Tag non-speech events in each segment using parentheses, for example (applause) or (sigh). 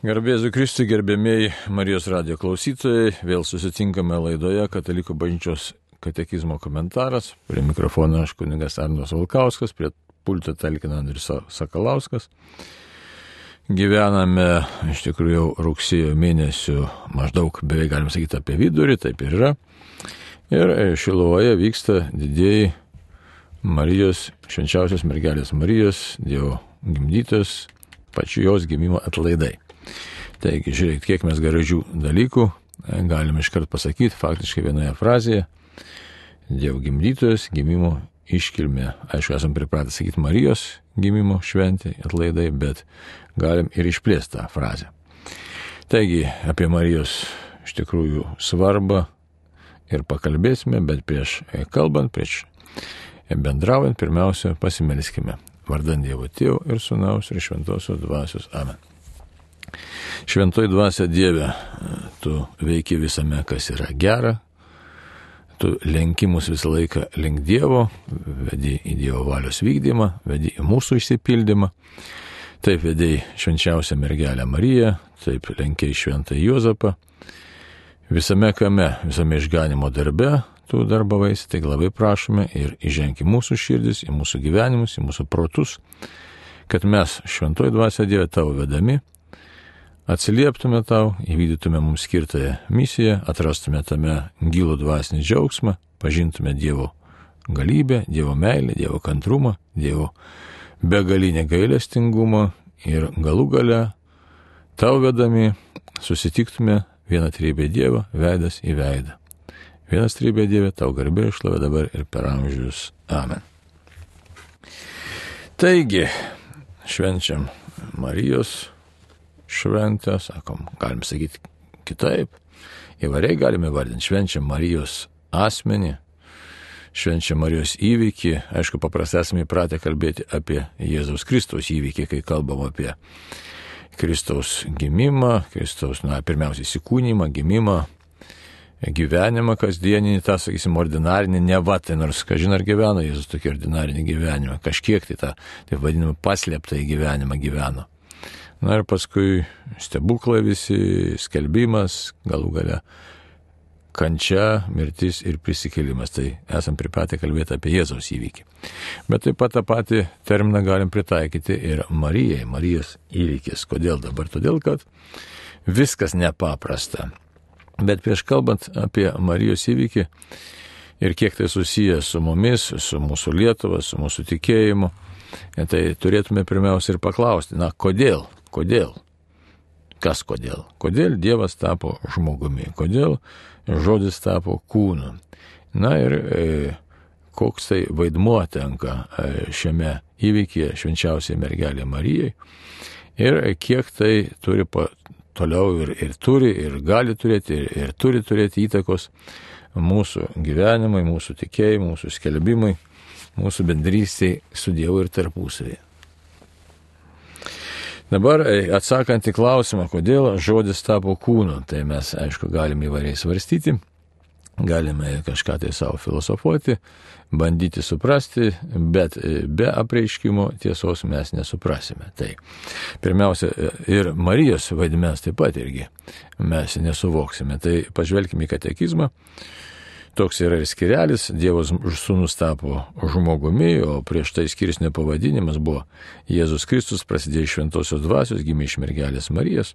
Garbėsiu Kristui, gerbėmiai Marijos radio klausytojai, vėl susitinkame laidoje Katalikų bažnyčios katekizmo komentaras. Prie mikrofono aš kuningas Arnos Valkauskas, prie pulto talkina Andris Sakalauskas. Gyvename iš tikrųjų jau rugsėjo mėnesių maždaug beveik galim sakyti apie vidurį, taip ir yra. Ir Šilovoje vyksta didėjai Marijos, švenčiausios mergelės Marijos, Dievo gimdytos, pačiu jos gimimo atlaidai. Taigi, žiūrėkit, kiek mes gražių dalykų galime iškart pasakyti, faktiškai vienoje frazėje. Dievo gimdytojas, gimimo iškilmė. Aišku, esam pripratę sakyti Marijos gimimo šventė, atlaidai, bet galim ir išplėsti tą frazę. Taigi, apie Marijos iš tikrųjų svarbą ir pakalbėsime, bet prieš kalbant, prieš bendraujant, pirmiausia, pasimelskime. Vardant Dievo Tėvo ir Sūnaus ir Šventosios Dvasios. Amen. Šventoji dvasia Dieve, tu veiki visame, kas yra gera, tu lenki mus visą laiką link Dievo, vedi į Dievo valios vykdymą, vedi į mūsų išsipildymą. Taip vedėjai švenčiausią mergelę Mariją, taip lenkiai šventą Juozapą. Visame kame, visame išganimo darbe tu darbavaisi, tai labai prašome ir įženk į mūsų širdis, į mūsų gyvenimus, į mūsų protus, kad mes šventoji dvasia Dieve tavo vedami atsilieptume tau, įvykdytume mums skirtąją misiją, atrastume tame gilų dvasinį džiaugsmą, pažintume Dievo galybę, Dievo meilę, Dievo kantrumą, Dievo begalinę gailestingumą ir galų gale tau vedami susitiktume vieną trybę Dievą, veidas į veidą. Vienas trybė Dieve, tau garbė išlovė dabar ir per amžius. Amen. Taigi, švenčiam Marijos šventę, sakom, galim sakyti kitaip. Įvariai galime vardinti, švenčiam Marijos asmenį, švenčiam Marijos įvykį. Aišku, paprastai esame įpratę kalbėti apie Jėzaus Kristaus įvykį, kai kalbam apie Kristaus gimimą, Kristaus, na, pirmiausia, įsikūnymą, gimimą, gyvenimą kasdieninį, tą, sakysim, ordinarinį, ne va, tai nors, kažin ar gyveno Jėzus tokį ordinarinį gyvenimą, kažkiek tai tą, taip vadinamą, paslėptą į gyvenimą gyveno. Na ir paskui stebuklai visi, skelbimas, galų gale kančia, mirtis ir prisikėlimas. Tai esam pripratę kalbėti apie Jėzaus įvykį. Bet taip pat tą patį terminą galim pritaikyti ir Marijai, Marijos įvykis. Kodėl dabar? Todėl, kad viskas nepaprasta. Bet prieš kalbant apie Marijos įvykį ir kiek tai susijęs su mumis, su mūsų Lietuva, su mūsų tikėjimu, tai turėtume pirmiausia ir paklausti, na kodėl, kodėl, kas kodėl, kodėl Dievas tapo žmogumi, kodėl žodis tapo kūnu. Na ir e, koks tai vaidmuo tenka e, šiame įvykyje švenčiausiai mergelė Marijai ir kiek tai turi pa, toliau ir, ir turi, ir gali turėti, ir, ir turi turėti įtakos mūsų gyvenimui, mūsų tikėjimui, mūsų skelbimui, mūsų bendrystėj su Dievu ir tarpusavėje. Dabar e, atsakant į klausimą, kodėl žodis tapo kūnu, tai mes, aišku, galime įvairiai svarstyti, galime kažką tai savo filosofuoti, bandyti suprasti, bet e, be apreiškimo tiesos mes nesuprasime. Tai pirmiausia, e, ir Marijos vaidmens taip pat irgi mes nesuvoksime. Tai pažvelkime į katekizmą. Toks yra ir skirelis, Dievo sūnus tapo žmogumi, o prieš tai skirsnio pavadinimas buvo Jėzus Kristus prasidėjo iš šventosios dvasios, gimė iš mergelės Marijos.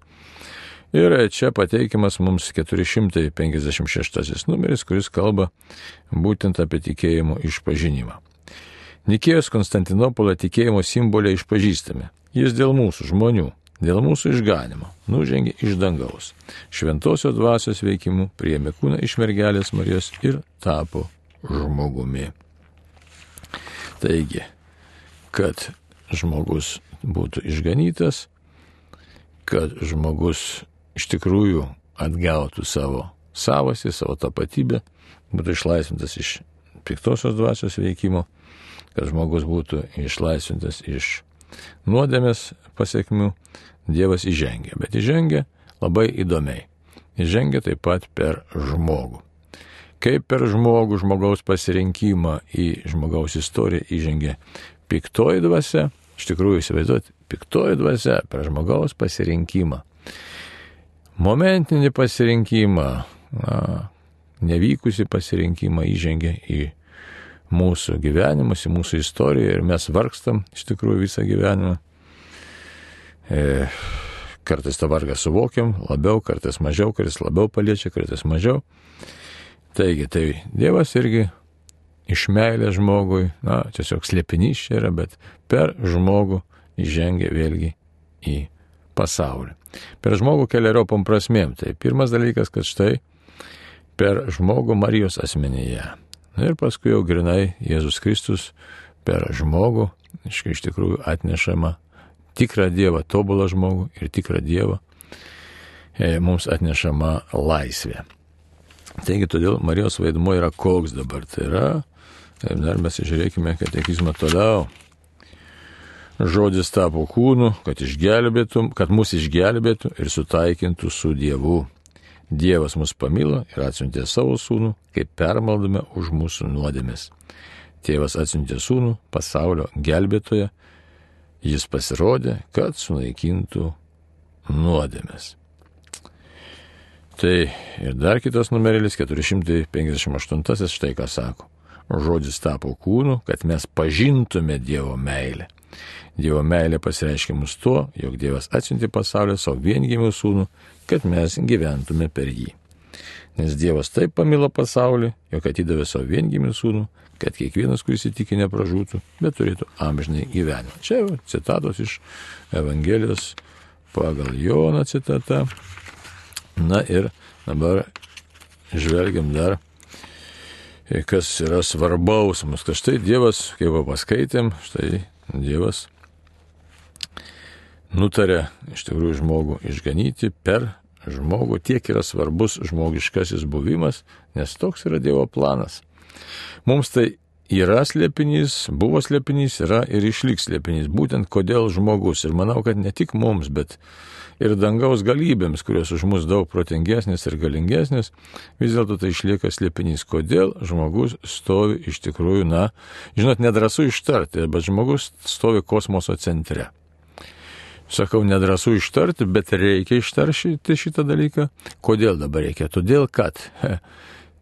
Ir čia pateikiamas mums 456 numeris, kuris kalba būtent apie tikėjimo išpažinimą. Nikėjos Konstantinopolio tikėjimo simboliai išpažįstami. Jis dėl mūsų žmonių, dėl mūsų išganimo nužengė iš dangaus. Šventosios dvasios veikimų priėmė kūną iš mergelės Marijos ir tapo žmogumi. Taigi, kad žmogus būtų išganytas, kad žmogus iš tikrųjų atgautų savo savasi, savo tapatybę, būtų išlaisvintas iš piktosios dvasios veikimo, kad žmogus būtų išlaisvintas iš nuodėmės pasiekmių, Dievas įžengia, bet įžengia labai įdomiai. Įžengia taip pat per žmogų. Kaip per žmogų, žmogaus pasirinkimą į žmogaus istoriją įžengia piktoji dvasia, iš tikrųjų įsivaizduoti, piktoji dvasia per žmogaus pasirinkimą momentinį pasirinkimą, na, nevykusi pasirinkimą įžengia į mūsų gyvenimus, į mūsų istoriją ir mes vargstam iš tikrųjų visą gyvenimą. E, kartais tą vargą suvokiam labiau, kartais mažiau, kartais labiau paliečia, kartais mažiau. Taigi, tai Dievas irgi iš meilės žmogui, na, tiesiog slėpinys čia yra, bet per žmogų įžengia vėlgi į pasaulį. Per žmogų keliariopom prasmėm. Tai pirmas dalykas, kad štai per žmogų Marijos asmenyje. Na ir paskui jau grinai Jėzus Kristus per žmogų, iš tikrųjų atnešama tikrą Dievą, tobulą žmogų ir tikrą Dievą, e, mums atnešama laisvė. Taigi todėl Marijos vaidmuo yra koks dabar. Tai yra, dar mes žiūrėkime katekizmą toliau. Žodis tapo kūnu, kad, kad mus išgelbėtų ir sutaikintų su Dievu. Dievas mus pamilo ir atsiuntė savo sūnų, kaip permaldome už mūsų nuodėmės. Tėvas atsiuntė sūnų, pasaulio gelbėtoje, jis pasirodė, kad sunaikintų nuodėmės. Tai ir dar kitas numeris 458, štai ką sako. Žodis tapo kūnu, kad mes pažintume Dievo meilę. Dievo meilė pasireiškia mus tuo, jog Dievas atsiuntė pasaulio savo viengimių sūnų, kad mes gyventume per jį. Nes Dievas taip pamilo pasaulį, jog atidavė savo viengimių sūnų, kad kiekvienas, kuris įtikė, nepražūtų, bet turėtų amžinai gyvenimą. Čia jau citatos iš Evangelijos pagal Joną citata. Na ir dabar žvelgiam dar, kas yra svarbaus mums, kad štai Dievas, kaip paskaitėm, štai Dievas nutarė iš tikrųjų žmogų išganyti per žmogų, tiek yra svarbus žmogiškasis buvimas, nes toks yra Dievo planas. Mums tai yra slėpinys, buvo slėpinys, yra ir išliks slėpinys. Būtent kodėl žmogus. Ir manau, kad ne tik mums, bet ir dangaus galybėms, kurios už mus daug protingesnės ir galingesnės, vis dėlto tai išlieka slėpinys. Kodėl žmogus stovi iš tikrųjų, na, žinot, nedrasu ištarti, bet žmogus stovi kosmoso centre. Sakau, nedrasu ištarti, bet reikia ištaršyti šitą dalyką. Kodėl dabar reikia? Todėl, kad (laughs)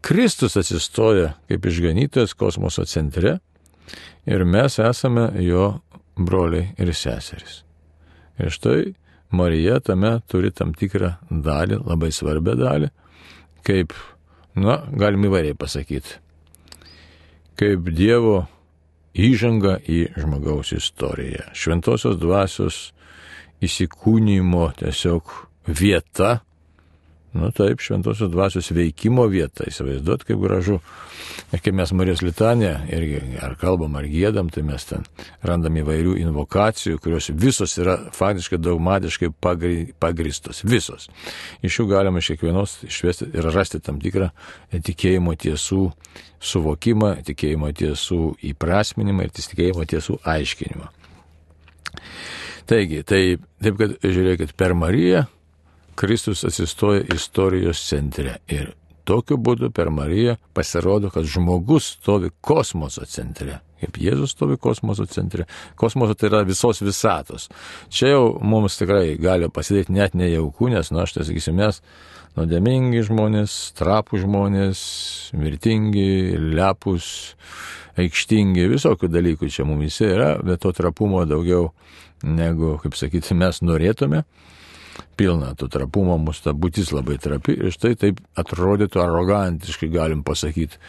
Kristus atsistoja kaip išganytojas kosmoso centre ir mes esame jo broliai ir seserys. Ir štai Marija tame turi tam tikrą dalį, labai svarbią dalį, kaip, na, galim įvairiai pasakyti, kaip Dievo įžanga į žmogaus istoriją. Šventosios dvasios įsikūnymo tiesiog vieta Nu taip, šventosios dvasios veikimo vieta, įsivaizduot, kaip gražu. Ir kai mes Marijos litanė, irgi ar kalbam, ar gėdam, tai mes ten randam įvairių invokacijų, kurios visos yra faktiškai dogmatiškai pagri, pagristos. Visos. Iš jų galima iš kiekvienos išvesti ir rasti tam tikrą tikėjimo tiesų suvokimą, tikėjimo tiesų įprasminimą ir tikėjimo tiesų aiškinimą. Taigi, tai taip, kad žiūrėkit, per Mariją Kristus atsistoja istorijos centre ir tokiu būdu per Mariją pasirodo, kad žmogus stovi kosmoso centre. Kaip Jėzus stovi kosmoso centre. Kosmoso tai yra visos visatos. Čia jau mums tikrai gali pasidėti net nejaukų, nes, na, aš tai sakysiu, mes nuodėmingi žmonės, trapų žmonės, mirtingi, lepus, aikštingi, visokių dalykų čia mumise yra, bet to trapumo daugiau negu, kaip sakyti, mes norėtume pilna to trapumo, mūsų ta būtis labai trapi ir štai taip atrodytų arogantiškai galim pasakyti.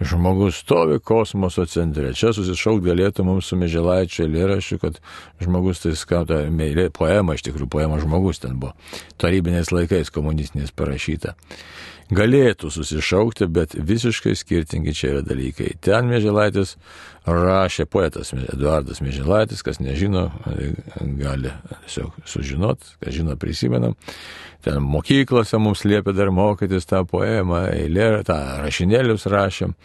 Žmogus stovi kosmoso centre. Čia susišaukt galėtų mums su Meželaičio eilėraščiu, kad žmogus tai skauta meilė, poema, iš tikrųjų poema žmogus ten buvo. Tarybiniais laikais komunistinės parašyta galėtų susišaukti, bet visiškai skirtingi čia yra dalykai. Ten Mėželaitis rašė poetas Eduardas Mėželaitis, kas nežino, gali tiesiog sužinot, kas žino prisimenam. Ten mokyklose mums liepė dar mokytis tą poemą, eilė, tą rašinėlius rašėm.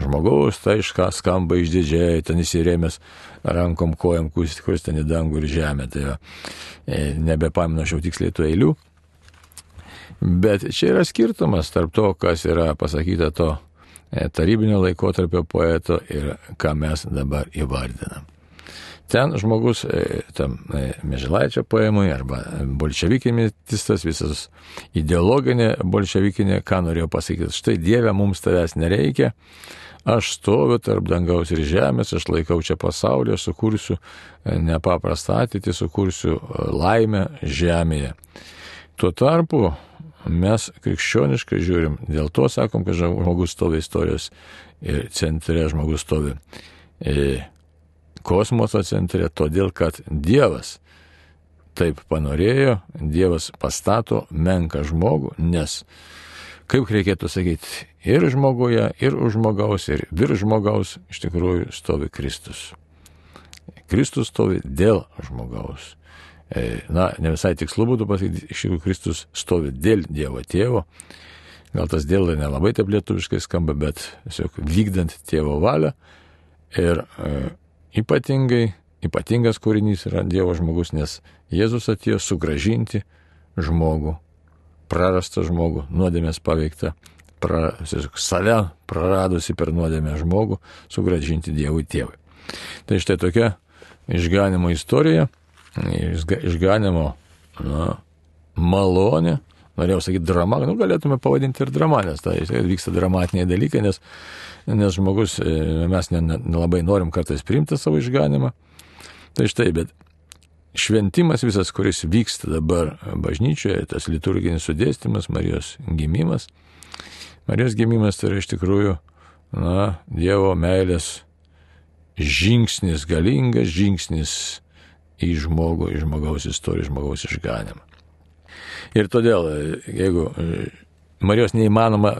Žmogaus tai iš ką skamba išdidžiai, ten įsirėmęs rankom, kojam, kuris ten į dangų ir žemę. Tai e, nebepaminu aš jau tiksliai tų eilių. Bet čia yra skirtumas tarp to, kas yra pasakyta to e, tarybinio laikotarpio poeto ir ką mes dabar įvardinam. ten žmogus, e, tam e, Mežilaičio poemui arba bolševikinis tas visas ideologinė bolševikinė, ką norėjo pasakyti, štai Dieve mums tavęs nereikia, aš stoviu tarp dangaus ir žemės, aš laikau čia pasaulį, aš sukursiu nepaprastą ateitį, sukursiu laimę žemėje. Tuo tarpu mes krikščioniškai žiūrim, dėl to sakom, kad žmogus stovi istorijos centre, žmogus stovi kosmoso centre, todėl kad Dievas taip panorėjo, Dievas pastato menką žmogų, nes, kaip reikėtų sakyti, ir žmoguje, ir už žmogaus, ir virš žmogaus iš tikrųjų stovi Kristus. Kristus stovi dėl žmogaus. E, na, ne visai tikslu būtų pasakyti, iš tikrųjų Kristus stovi dėl Dievo tėvo. Gal tas dėl nelabai taip lietuviškai skamba, bet tiesiog vykdant tėvo valią. Ir e, Ypatingai, ypatingas kūrinys yra Dievo žmogus, nes Jėzus atėjo sugražinti žmogų, prarastą žmogų, nuodėmės paveiktą, pra, save praradusi per nuodėmę žmogų, sugražinti Dievui tėvui. Tai štai tokia išganimo istorija, išganimo na, malonė, norėjau sakyti drama, nu galėtume pavadinti ir drama, nes tai vyksta dramatiniai dalykai, nes nes žmogus, e, mes nelabai norim kartais priimti savo išganimą. Tai štai, bet šventimas visas, kuris vyksta dabar bažnyčioje, tas liturginis sudėstymas, Marijos gimimas. Marijos gimimas tai yra iš tikrųjų, na, Dievo meilės žingsnis, galingas žingsnis į žmogų, į žmogaus istoriją, žmogaus išganimą. Ir todėl, jeigu Marijos neįmanoma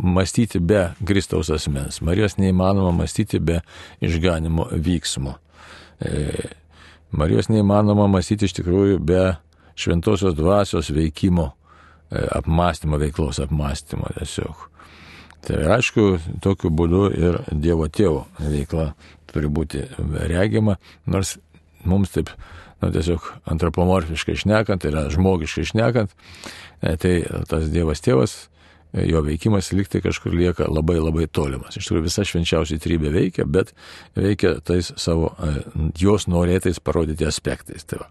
mąstyti be Kristaus asmens, Marijos neįmanoma mąstyti be išganimo vyksmo. E, Marijos neįmanoma mąstyti iš tikrųjų be šventosios dvasios veikimo, e, apmąstymo, veiklos apmąstymo tiesiog. Tai aišku, tokiu būdu ir Dievo tėvo veikla turi būti regima, nors mums taip, na, tiesiog antropomorfiškai šnekant, tai yra žmogiškai šnekant, E, tai tas Dievas tėvas, e, jo veikimas liktai kažkur lieka labai labai tolimas. Iš tikrųjų visa švenčiausiai trybė veikia, bet veikia tais savo e, jos norėtais parodyti aspektais. Tai, va.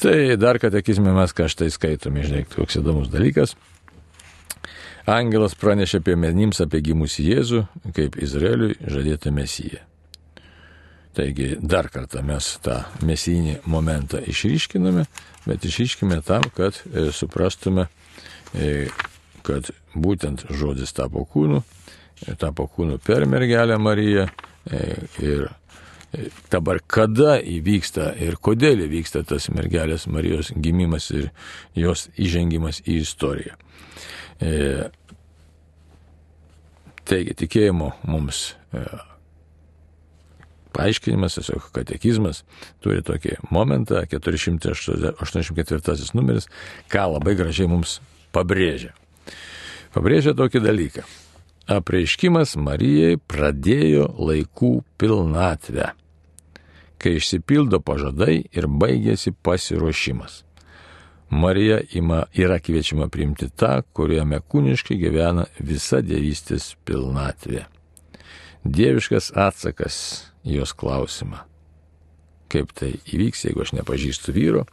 tai dar katekizme mes kažtai skaitome, žinai, toks įdomus dalykas. Angelas pranešė apie menims apie gimusį Jėzų, kaip Izraeliui žadėtą mesiją. Taigi dar kartą mes tą mesijinį momentą išryškiname, bet išryškime tam, kad e, suprastume, e, kad būtent žodis tapo kūnu, e, tapo kūnu per mergelę Mariją ir dabar kada įvyksta ir kodėl įvyksta tas mergelės Marijos gimimas ir jos įžengimas į istoriją. Taigi tikėjimo mums paaiškinimas, tiesiog katekizmas turi tokį momentą, 484 numeris, ką labai gražiai mums pabrėžia. Pabrėžia tokį dalyką. Apreiškimas Marijai pradėjo laikų pilnatvę, kai išsipildo pažadai ir baigėsi pasiruošimas. Marija ima, yra kviečiama priimti tą, kuriame kūniškai gyvena visa dievystės pilnatvė. Dieviškas atsakas jos klausimą. Kaip tai įvyks, jeigu aš nepažįstu vyro,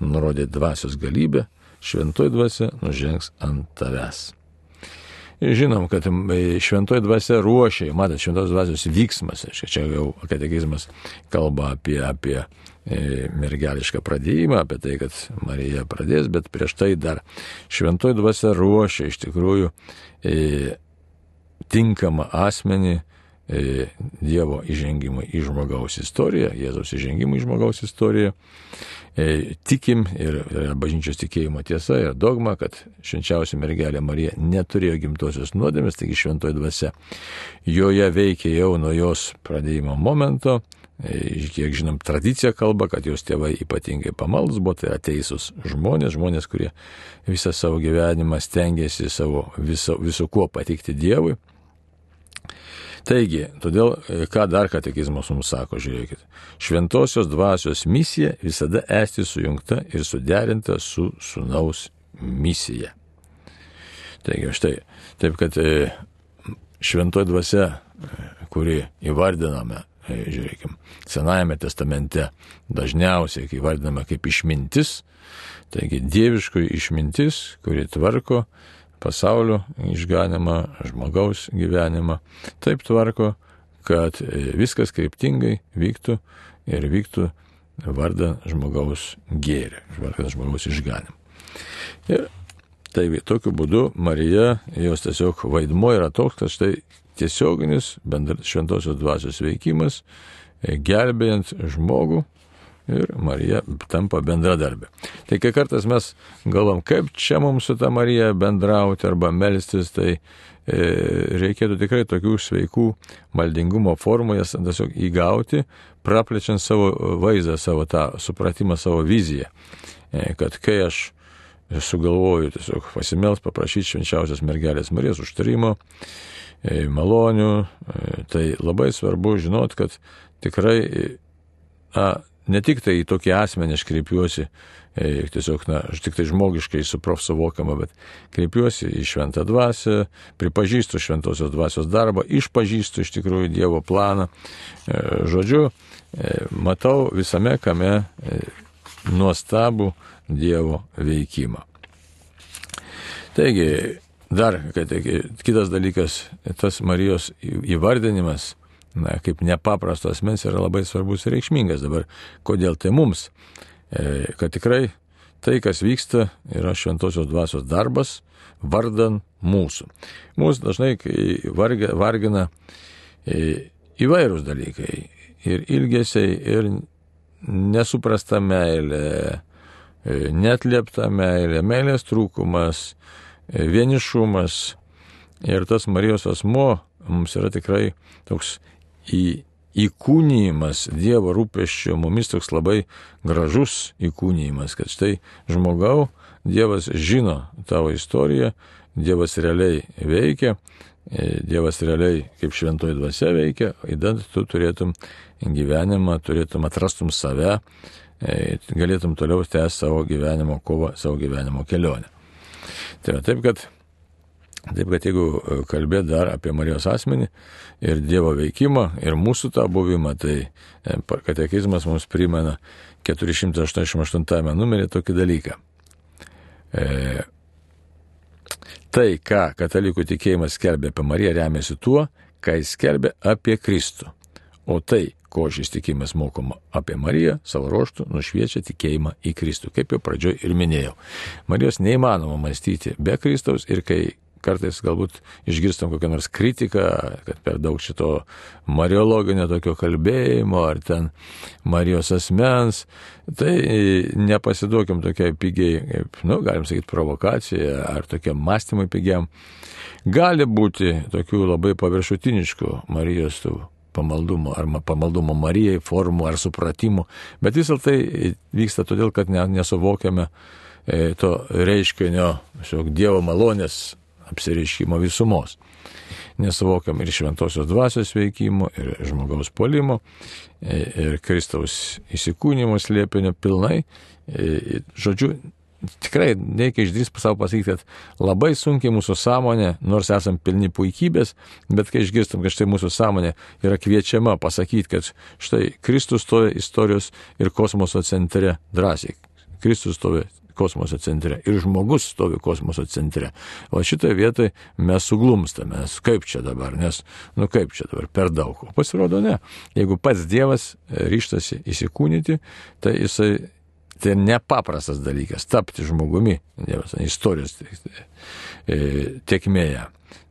nurodė dvasios galybę, šventoji dvasia nužengs ant tavęs. Žinom, kad šventoji dvasia ruošia, matot, šventos dvasios vyksmas, čia jau katekizmas kalba apie, apie e, mergelišką pradėjimą, apie tai, kad Marija pradės, bet prieš tai dar šventoji dvasia ruošia iš tikrųjų e, tinkamą asmenį E, Dievo įžengimą į žmogaus istoriją, Jėzaus įžengimą į žmogaus istoriją. E, tikim ir bažnyčios tikėjimo tiesa ir dogma, kad švenčiausia mergelė Marija neturėjo gimtosios nuodėmės, taigi šventoji dvasia joje veikia jau nuo jos pradėjimo momento. E, kiek žinom, tradicija kalba, kad jos tėvai ypatingai pamaldus buvo, tai ateisūs žmonės, žmonės, kurie visą savo gyvenimą stengiasi savo viso, viso kuo patikti Dievui. Taigi, todėl e, ką dar katekizmas mums sako, žiūrėkit. Šventosios dvasios misija visada esti sujungta ir suderinta su sunaus misija. Taigi, štai, taip kad e, šventoji dvasia, e, kuri įvardiname žiūrėkim, Senajame testamente dažniausiai, kai vardinama kaip išmintis, taigi dieviškoji išmintis, kuri tvarko pasaulio išganimą, žmogaus gyvenimą, taip tvarko, kad e, viskas kryptingai vyktų ir vyktų vardą žmogaus gėrį, vardą žmogaus išganim. Ir tai tokiu būdu Marija, jos tiesiog vaidmo yra toks, kad štai tiesioginis šventosios dvasios veikimas, e, gelbėjant žmogų ir Marija tampa bendradarbė. Tai kai kartais mes galvom, kaip čia mums su ta Marija bendrauti arba melstis, tai e, reikėtų tikrai tokių sveikų maldingumo formų, jas tiesiog įgauti, praplečiant savo vaizdą, savo tą supratimą, savo viziją. E, kad kai aš sugalvoju tiesiog pasimels, paprašyti švenčiausios mergelės Marijos užtarimo, e, malonių, e, tai labai svarbu žinot, kad tikrai na, ne tik tai į tokį asmenį aš kreipiuosi, e, tiesiog, na, aš tik tai žmogiškai suprof suvokiama, bet kreipiuosi į šventą dvasę, pripažįstu šventosios dvasios darbą, išpažįstu iš tikrųjų Dievo planą. E, žodžiu, e, matau visame kame nuostabų Dievo veikimą. Taigi, dar, kad kitas dalykas, tas Marijos įvardinimas na, kaip nepaprasto asmens yra labai svarbus ir reikšmingas dabar. Kodėl tai mums? E, kad tikrai tai, kas vyksta, yra šventosios dvasios darbas vardan mūsų. Mūsų dažnai vargina, vargina e, įvairūs dalykai. Ir ilgesiai, ir nesuprasta meilė, e, netliepta meilė, meilės trūkumas, e, vienišumas. Ir tas Marijos asmo mums yra tikrai toks į įkūnymas Dievo rūpeščio mumis toks labai gražus įkūnymas, kad štai žmogau, Dievas žino tavo istoriją, Dievas realiai veikia, e, Dievas realiai kaip šventoji dvasia veikia, įdant tu turėtum gyvenimą, turėtum atrastum save, e, galėtum toliau tęsti savo gyvenimo kovą, savo gyvenimo kelionę. Tai yra taip, kad Taip kad jeigu e, kalbėt dar apie Marijos asmenį ir Dievo veikimą ir mūsų tą buvimą, tai e, katekizmas mums primena 488 numerį tokį dalyką. E, tai, ką katalikų tikėjimas skelbia apie Mariją, remiasi tuo, ką jis skelbia apie Kristų. O tai, ko šis tikimas mokoma apie Mariją, savo ruoštų nušviečia tikėjimą į Kristų, kaip jau pradžioj ir minėjau. Marijos neįmanoma mąstyti be Kristaus ir kai kartais galbūt išgirstam kokią nors kritiką, kad per daug šito mariologinio tokio kalbėjimo ar ten Marijos asmens, tai nepasiduokim tokiai pigiai, kaip, nu, galim sakyti, provokacija ar tokiam mąstymui pigiam. Gali būti tokių labai paviršutiniškų Marijos tų pamaldumo ar pamaldumo Marijai formų ar supratimų, bet vis dėlto tai vyksta todėl, kad nesuvokiame e, to reiškinio, šiok Dievo malonės apsireiškimo visumos. Nesuvokiam ir šventosios dvasios veikimo, ir žmogaus polimo, e, ir Kristaus įsikūnymo slėpinio pilnai. E, žodžiu, tikrai reikia išdrys savo pasakyti, kad labai sunkiai mūsų sąmonė, nors esam pilni puikybės, bet kai išgirstam, kad štai mūsų sąmonė yra kviečiama pasakyti, kad štai Kristus stovi istorijos ir kosmoso centre drąsiai. Kristus stovi kosmoso centre ir žmogus stovi kosmoso centre. O šitoje vietoje mes suglumstame, kaip čia dabar, nes, nu kaip čia dabar, per daug. O pasirodo ne. Jeigu pats Dievas ryštasi įsikūnyti, tai jisai Tai nepaprastas dalykas - tapti žmogumi, Dievas, istorijos tiekmėje.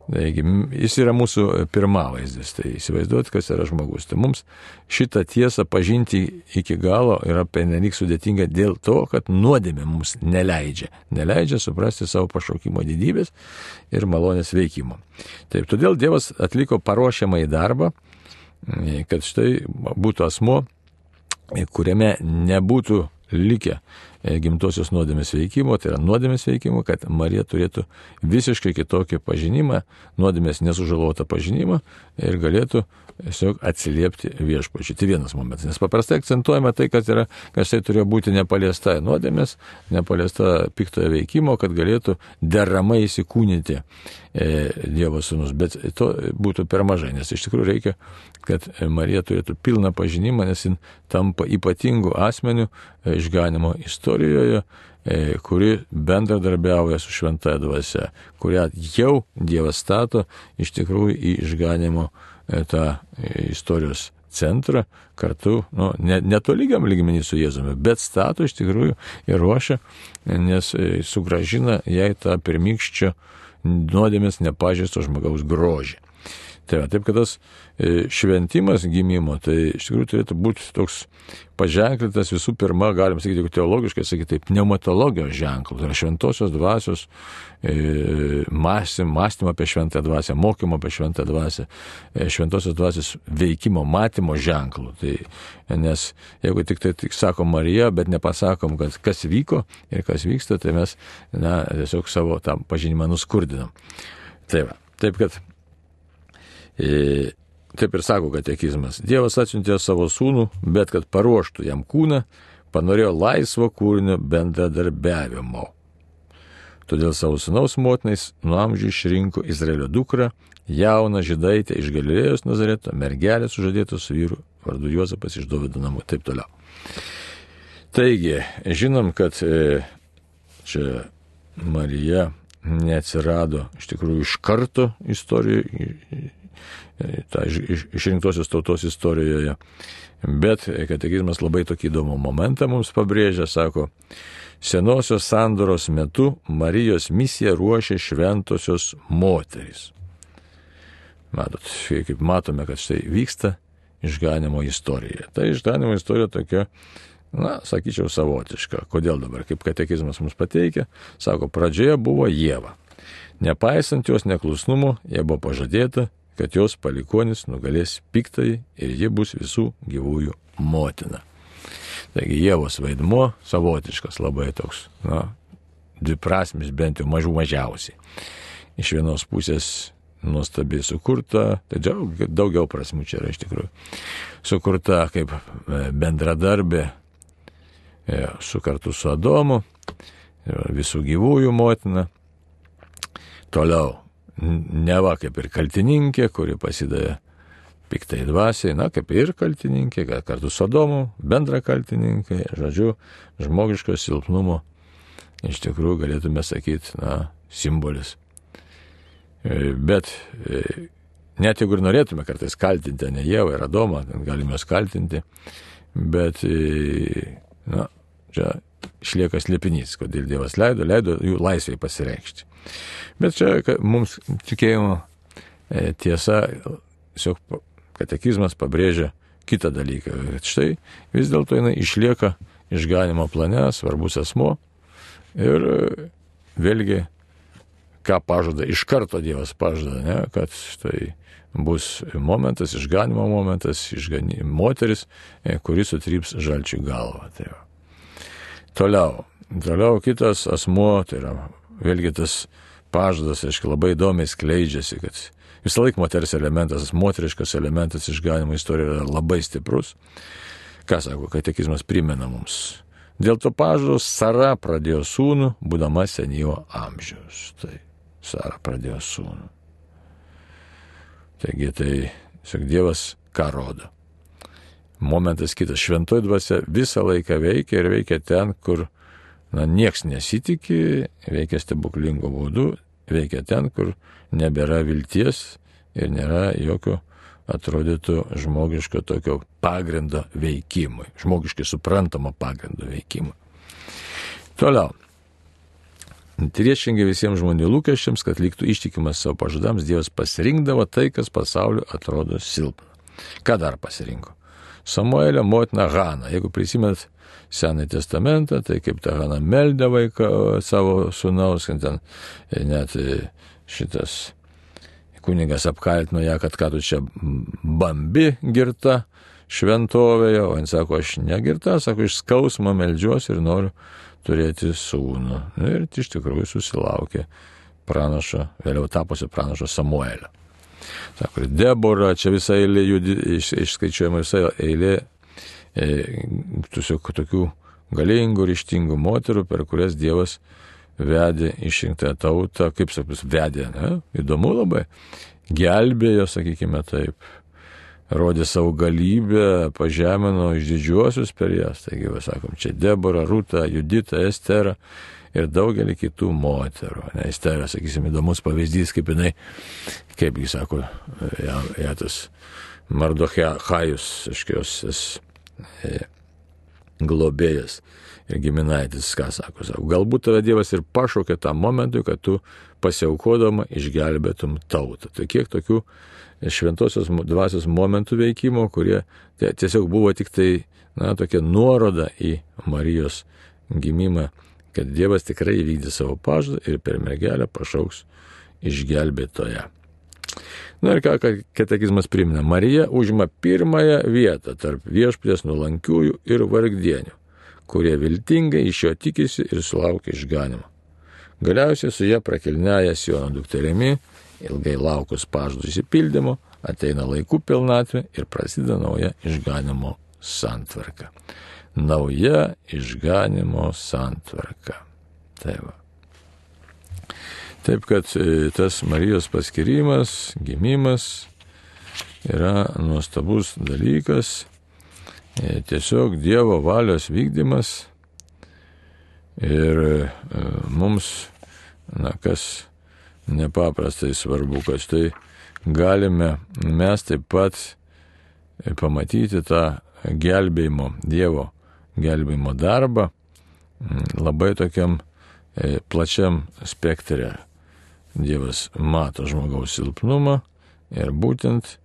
Taigi, jis yra mūsų pirmavaizdis, tai įsivaizduot, kas yra žmogus. Tai mums šitą tiesą pažinti iki galo yra penelik sudėtinga dėl to, kad nuodėmė mums neleidžia. Neleidžia suprasti savo pašaukimo didybės ir malonės veikimo. Taip, todėl Dievas atliko paruošiamą į darbą, kad štai būtų asmo, kuriame nebūtų likę e, gimtosios nuodėmės veikimo, tai yra nuodėmės veikimo, kad Marija turėtų visiškai kitokį pažinimą, nuodėmės nesužalotą pažinimą ir galėtų tiesiog atsiliepti viešpačiui. Tai vienas momentas. Nes paprastai akcentuojama tai, kad, yra, kad tai turėjo būti nepaliesta nuodėmės, nepaliesta piktojo veikimo, kad galėtų deramai įsikūnyti e, Dievo sūnus. Bet to būtų per mažai, nes iš tikrųjų reikia, kad Marija turėtų pilną pažinimą, nes jin tampa ypatingų asmenių e, išganimo istorijoje e, kuri bendradarbiauja su šventąją dvasia, kurią jau Dievas stato iš tikrųjų į išganimo E, tą istorijos centrą kartu, nu, netolygiam ne lygmenį su Jėzumi, bet stato iš tikrųjų ir ruošia, nes e, sugražina jai tą pirmykščio nuodėmės nepažįsto žmogaus grožį. Tai va, taip, kad tas e, šventimas gimimo, tai iš tikrųjų turėtų būti toks paženklintas visų pirma, galim sakyti, jeigu teologiškai sakyti, taip, pneumatologijos ženklų, tai yra šventosios dvasios e, mąstym, mąstymo apie šventą dvasę, mokymo apie šventą dvasę, e, šventosios dvasios veikimo, matymo ženklų. Tai, nes jeigu tik tai tik sakom Marija, bet nepasakom, kad kas vyko ir kas vyksta, tai mes na, tiesiog savo tą pažinimą nuskurdinam. Tai va, taip kad taip ir sako katekizmas. Dievas atsiuntė savo sūnų, bet kad paruoštų jam kūną, panorėjo laisvo kūrinio bendradarbiavimo. Todėl savo sūnaus motinais nuo amžių išrinko Izraelio dukrą, jauną žydaitę iš Galilėjos Nazareto, mergelę sužadėtą su vyru, vardu Juozapas iš Dovido namų, taip toliau. Taigi, žinom, kad e, čia Marija neatsirado iš tikrųjų iš karto istorijoje, tą išrinktosios tautos istorijoje. Bet katekizmas labai tokį įdomų momentą mums pabrėžia, sako, senosios sandoros metu Marijos misiją ruošė šventosios moterys. Matot, kaip matome, kad štai vyksta išganimo istorija. Ta išganimo istorija tokia, na, sakyčiau, savotiška. Kodėl dabar, kaip katekizmas mums pateikia, sako, pradžioje buvo Jėva. Nepaisant jos neklusnumo, jie buvo pažadėta kad jos palikonis nugalės piktai ir ji bus visų gyvųjų motina. Taigi Jėvos vaidmuo savotiškas labai toks, na, dviprasmis bent jau mažų mažiausiai. Iš vienos pusės nuostabiai sukurta, tai daug, daugiau prasmų čia yra iš tikrųjų. Sukurta kaip e, bendradarbė e, su kartu su Adomu, visų gyvųjų motina. Toliau neva kaip ir kaltininkė, kuri pasidavė piktai dvasiai, na, kaip ir kaltininkė, kartu su Adomu, bendra kaltininkė, žodžiu, žmogiško silpnumo, iš tikrųjų galėtume sakyti, na, simbolis. E, bet e, net jeigu ir norėtume kartais kaltinti, ne Jėvą ir Adomą, galime juos kaltinti, bet, e, na, čia išlieka slėpinys, kodėl Dievas leido, leido jų laisvai pasireikšti. Bet čia mums tikėjimo e, tiesa, tiesiog katekizmas pabrėžia kitą dalyką. Kad štai vis dėlto jinai išlieka išganimo plane, svarbus asmo. Ir e, vėlgi, ką pažada, iš karto Dievas pažada, ne, kad štai bus momentas, išganimo momentas, išgani, moteris, e, kuris sutryps žalčių galvą. Tai va. Toliau, toliau kitas asmo, tai yra vėlgi tas pažadas, aiškiai, labai įdomiai skleidžiasi, kad visą laiką moters elementas, moteriškas elementas išganimo istorijoje yra labai stiprus. Ką sako, katekizmas primena mums. Dėl to pažados Sara pradėjo sūnų, būdama senyvo amžiaus. Tai Sara pradėjo sūnų. Taigi tai, sak Dievas, ką rodo. Momentas kitas, šventoji dvasia visą laiką veikia ir veikia ten, kur na, nieks nesitikė, veikia stebuklingo būdu, veikia ten, kur nebėra vilties ir nėra jokio atrodytų žmogiško tokio pagrindo veikimui, žmogiškai suprantamo pagrindo veikimui. Toliau. Priešingai visiems žmonių lūkesčiams, kad liktų ištikimas savo pažadams, Dievas pasirinkdavo tai, kas pasaulio atrodo silpna. Ką dar pasirinko? Samuelio motina Hana. Jeigu prisimenat Senąjį testamentą, tai kaip ta Hana meldė vaiką savo sunaus, kad ten net e, šitas kunigas apkaltino ją, kad ką tu čia bambi girta, šventovėje, o jis sako, aš negirta, sako, iš skausmo melžiuosi ir noriu turėti sūnų. Ir iš tikrųjų susilaukė pranašo, vėliau tapusi pranašo Samuelio. Sako, Debora, čia visa eilė, iš, išskaičiuojama visa eilė tiesiog tokių galingų, ryštingų moterų, per kurias Dievas vedė išrinktąją tautą, kaip sakys, vedė, ne? įdomu labai, gelbėjo, sakykime taip, rodė savo galybę, pažemino iš didžiuosius per jas. Taigi, va, sakom, čia Debora, Rūta, Judita, Estera ir daugelį kitų moterų. Ne, Estera, sakysim, įdomus pavyzdys, kaip jinai, kaip jis sako, ja, ja tas Mardochajus, aiškios, e, globėjas ir giminaitis, ką sako, sako, galbūt tave Dievas ir pašaukė tam momentui, kad tu pasiaukodama išgelbėtum tautą. Tai kiek tokių šventosios dvasios momentų veikimo, kurie tiesiog buvo tik tai, na, tokia nuoroda į Marijos gimimą, kad Dievas tikrai įvykdė savo pažadą ir per mergelę pašauks išgelbėtoje. Na ir ką katekizmas primena, Marija užima pirmąją vietą tarp viešpės nuolankiųjų ir vargdienių, kurie viltingai iš jo tikisi ir sulaukia išganimo. Galiausiai su ją prakelnėja Siono dukterimi ilgai laukus pažadų įsipildymo, ateina laikų pilnatvė ir prasideda nauja išganimo santvarka. Nauja išganimo santvarka. Tai va. Taip kad e, tas Marijos paskirimas, gimimas yra nuostabus dalykas, e, tiesiog Dievo valios vykdymas ir e, mums, na kas nepaprastai svarbu, kad štai galime mes taip pat pamatyti tą gelbėjimo, Dievo gelbėjimo darbą labai tokiam plačiam spektre. Dievas mato žmogaus silpnumą ir būtent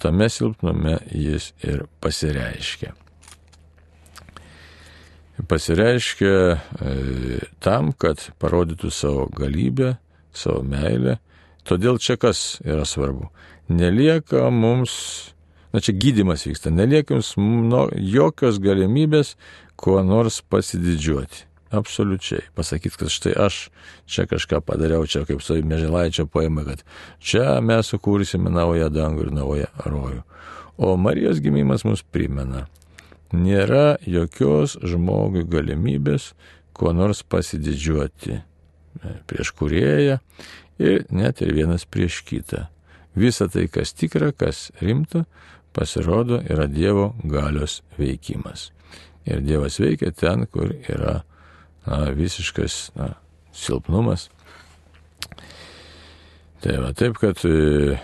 tame silpnume jis ir pasireiškia. Pasireiškia e, tam, kad parodytų savo galybę, savo meilę. Todėl čia kas yra svarbu? Nelieka mums, na čia gydimas vyksta, nelieka jums no, jokios galimybės kuo nors pasididžiuoti. Absoliučiai. Pasakyti, kad štai aš čia kažką padariau, čia kaip su Meželaičio poema, kad čia mes sukursime naują dangų ir naują rojų. O Marijos gimimas mus primena, nėra jokios žmogui galimybės kuo nors pasididžiuoti prieš kurėją ir net ir vienas prieš kitą. Visa tai, kas tikra, kas rimta, pasirodo yra Dievo galios veikimas. Ir Dievas veikia ten, kur yra na, visiškas na, silpnumas. Tai va taip, kad e,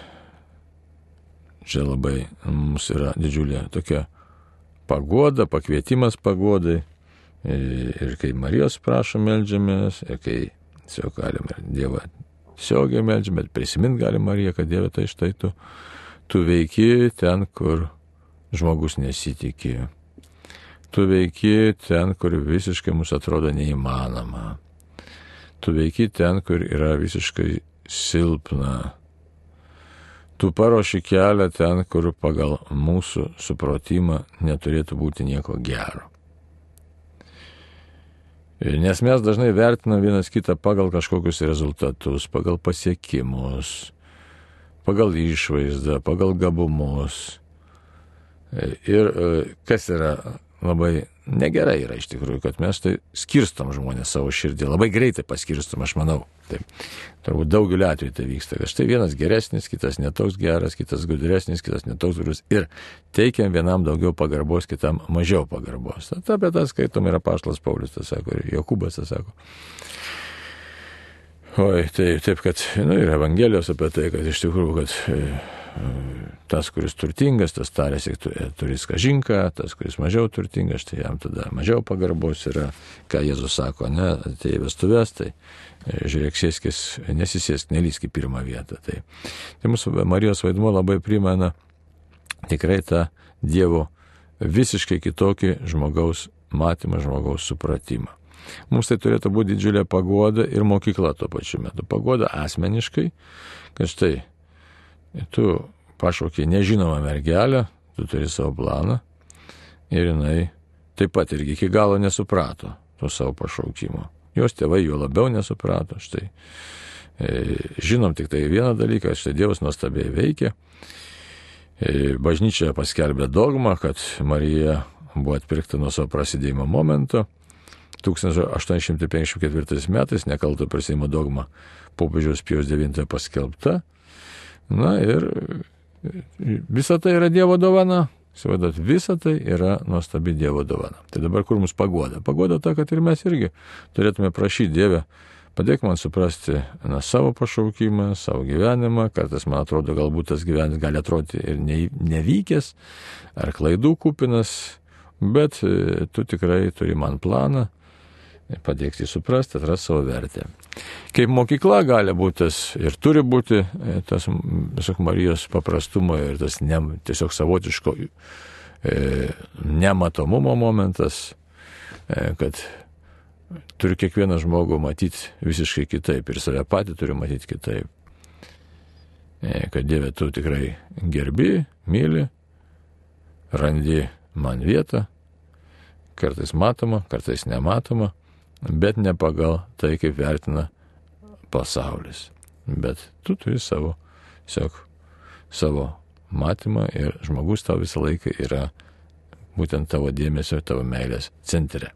čia labai mums yra didžiulė tokia pagoda, pakvietimas pagodai. Ir, e, ir kai Marijos prašo melžiamės, ir kai Tiesiog galime Dievą tiesiogiai melžiam, bet prisimint galim Mariją, kad Dieve tai štai tu, tu veiki ten, kur žmogus nesitikė. Tu veiki ten, kur visiškai mums atrodo neįmanoma. Tu veiki ten, kur yra visiškai silpna. Tu paruoši kelią ten, kur pagal mūsų supratimą neturėtų būti nieko gero. Nes mes dažnai vertinam vienas kitą pagal kažkokius rezultatus, pagal pasiekimus, pagal išvaizdą, pagal gabumus. Ir e, kas yra labai negerai yra iš tikrųjų, kad mes tai skirstom žmonės savo širdį, labai greitai paskirstom, aš manau. Taip. Turbūt daugeliu atveju tai vyksta, kad štai vienas geresnis, kitas netoks geras, kitas gudresnis, kitas netoks gudrus ir teikiam vienam daugiau pagarbos, kitam mažiau pagarbos. Tad apie tą skaitom yra Paštas Paulius, tas sako, ir Jokubas tas sako. Oi, tai taip, kad, na, nu, ir Evangelijos apie tai, kad iš tikrųjų, kad e, tas, kuris turtingas, tas tarėsi, turi skažinką, tas, kuris mažiau turtingas, tai jam tada mažiau pagarbos yra, ką Jėzus sako, ne, tai vestuvės, tai e, žiūrėk, sėskis, nesisėsk, nelysk į pirmą vietą. Tai, tai mūsų Marijos vaidmuo labai primena tikrai tą Dievo visiškai kitokį žmogaus matymą, žmogaus supratimą. Mums tai turėtų būti didžiulė pagoda ir mokykla tuo pačiu metu. Pagoda asmeniškai, kad štai tu pašaukiai nežinomą mergelę, tu turi savo planą ir jinai taip pat irgi iki galo nesuprato to savo pašaukimo. Jos tėvai jo labiau nesuprato. Štai e, žinom tik tai vieną dalyką, štai Dievas nuostabiai veikia. E, bažnyčia paskelbė dogmą, kad Marija buvo atpirkta nuo savo prasidėjimo momento. 1854 metais nekalto prisėjimo dogma popiežiaus Pijos IX paskelbta. Na ir visa tai yra Dievo dovana. Įsivaizduot, visa tai yra nuostabi Dievo dovana. Tai dabar kur mus pagoda? Pagoda ta, kad ir mes irgi turėtume prašyti Dievę, padėk man suprasti na, savo pašaukimą, savo gyvenimą. Kartais man atrodo, galbūt tas gyvenimas gali atrodyti ir ne, nevykęs, ar klaidų kupinas, bet e, tu tikrai turi man planą padėkti suprasti, atrasti savo vertę. Kaip mokykla gali būti tas ir turi būti e, tas tiesiog Marijos paprastumo ir tas ne, tiesiog savotiško e, nematomumo momentas, e, kad turi kiekvieną žmogų matyti visiškai kitaip ir save patį turi matyti kitaip. E, kad Dieve tu tikrai gerbi, myli, randi man vietą, kartais matoma, kartais nematoma bet ne pagal tai, kaip vertina pasaulis. Bet tu turi savo, tiesiog, savo matymą ir žmogus tau visą laiką yra būtent tavo dėmesio tavo meilės centre.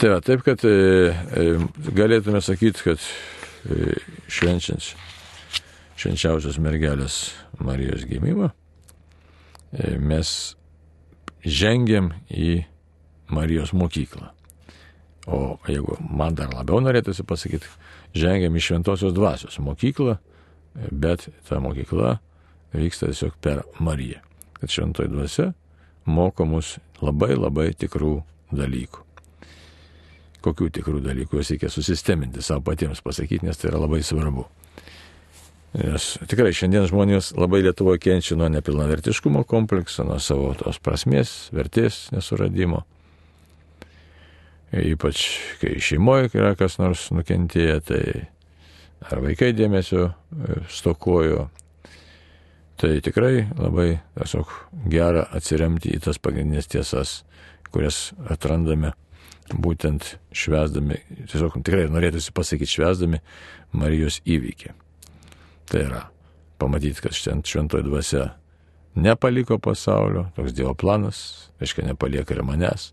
Tai va, taip, kad e, e, galėtume sakyti, kad e, švenčiant švenčiausios mergelės Marijos gimimą e, mes žengiam į Marijos mokyklą. O jeigu man dar labiau norėtųsi pasakyti, žengiam į šventosios dvasios mokyklą, bet ta mokykla vyksta tiesiog per Mariją. Kad šventoji dvasia moko mus labai labai tikrų dalykų. Kokių tikrų dalykų juos reikia susisteminti savo patiems pasakyti, nes tai yra labai svarbu. Nes tikrai šiandien žmonės labai Lietuvoje kenčia nuo nepilnavertiškumo komplekso, nuo savo tos prasmės, vertės nesuradimo ypač kai šeimoje yra kas nors nukentėję, tai ar vaikai dėmesio e, stokojo. Tai tikrai labai tiesiog gera atsiremti į tas pagrindinės tiesas, kurias atrandame būtent švesdami, tiesiog tikrai norėtųsi pasakyti švesdami Marijos įvykį. Tai yra pamatyti, kad šventoji dvasia nepaliko pasaulio, toks Dievo planas, reiškia nepalieka ir manęs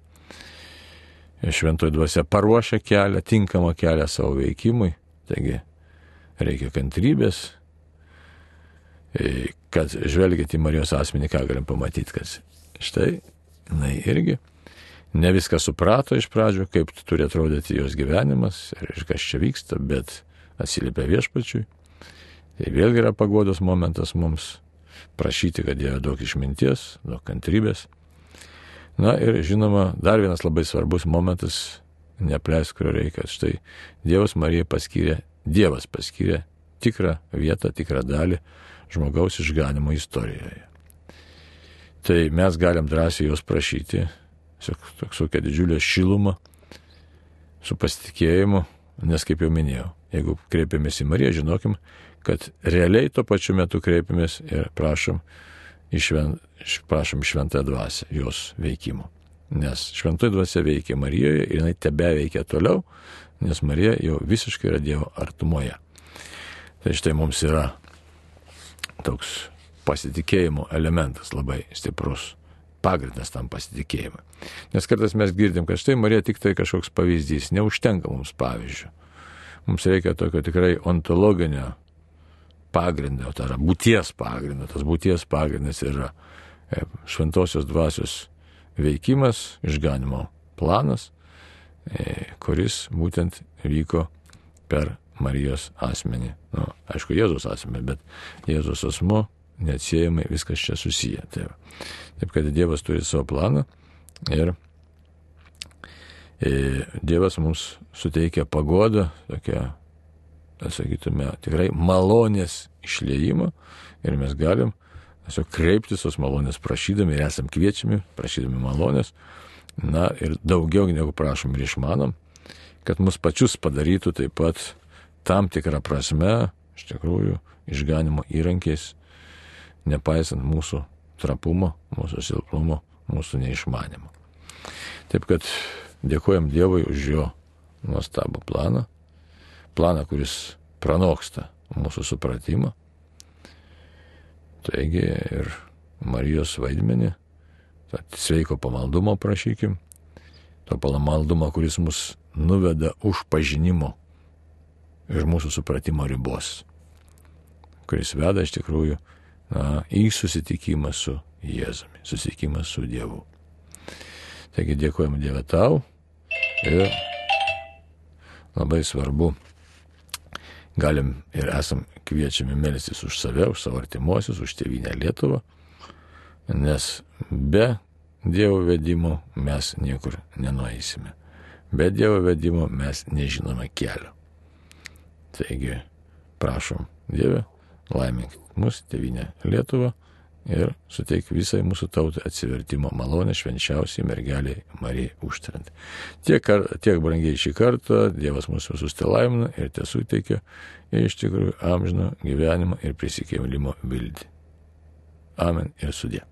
šventoji dvasia paruošia kelią, tinkamą kelią savo veikimui. Taigi reikia kantrybės, e, kad žvelgiant į Marijos asmenį, ką galim pamatyti, kad štai, jinai irgi ne viską suprato iš pradžių, kaip turi atrodyti jos gyvenimas ir kas čia vyksta, bet atsiliepia viešpačiui. Tai vėlgi yra pagodos momentas mums prašyti, kad Dieve daug išminties, daug kantrybės Na ir žinoma, dar vienas labai svarbus momentas, nepleis, kurio reikia. Štai Dievas Marija paskyrė, Dievas paskyrė tikrą vietą, tikrą dalį žmogaus išganimo istorijoje. Tai mes galim drąsiai jos prašyti, tokia didžiulė šiluma, su pasitikėjimu, nes kaip jau minėjau, jeigu kreipiamės į Mariją, žinokim, kad realiai tuo pačiu metu kreipiamės ir prašom išven, prašom šventąją dvasę, jos veikimo. Nes šventoji dvasia veikia Marijoje ir jinai tebe veikia toliau, nes Marija jau visiškai yra Dievo artumoje. Tai štai mums yra toks pasitikėjimo elementas labai stiprus pagrindas tam pasitikėjimui. Nes kartais mes girdim, kad štai Marija tik tai kažkoks pavyzdys, neužtenka mums pavyzdžių. Mums reikia tokio tikrai ontologinio pagrindą, tai yra būties pagrindą. Tas būties pagrindas yra šventosios dvasios veikimas, išganimo planas, e, kuris būtent vyko per Marijos asmenį. Nu, aišku, Jėzus asmenį, bet Jėzus asmo neatsiejamai viskas čia susiję. Tai Taip kad Dievas turi savo planą ir e, Dievas mums suteikia pagodą, tokią sakytume, tikrai malonės išliejimą ir mes galim tiesiog kreiptis tos malonės prašydami ir esam kviečiami, prašydami malonės, na ir daugiau negu prašom ir išmanom, kad mus pačius padarytų taip pat tam tikrą prasme, iš tikrųjų, išganimo įrankiais, nepaisant mūsų trapumo, mūsų silpnumo, mūsų neišmanimo. Taip kad dėkojam Dievui už jo nuostabų planą, planą, kuris pranoksta mūsų supratimą. Taigi ir Marijos vaidmenį, sveiko pamaldumo prašykim, to pamaldumo, kuris mus nuveda už pažinimo ir mūsų supratimo ribos, kuris veda iš tikrųjų na, į susitikimą su Jėzumi, susitikimą su Dievu. Taigi dėkojame Dievę tau ir labai svarbu, galim ir esam kviečiami melstis už save, už savo artimuosius, už tėvynę Lietuvą, nes be Dievo vedimo mes niekur nenueisime. Be Dievo vedimo mes nežinome kelio. Taigi, prašom Dievę, laimink mus, tėvynę Lietuvą ir suteik visai mūsų tautai atsivertimo malonę švenčiausiai mergeliai Marijai užtarant. Tiek, tiek brangiai šį kartą Dievas mūsų visus te laimina ir te suteikia iš tikrųjų amžino gyvenimo ir prisikėlimo viltį. Amen ir sudė.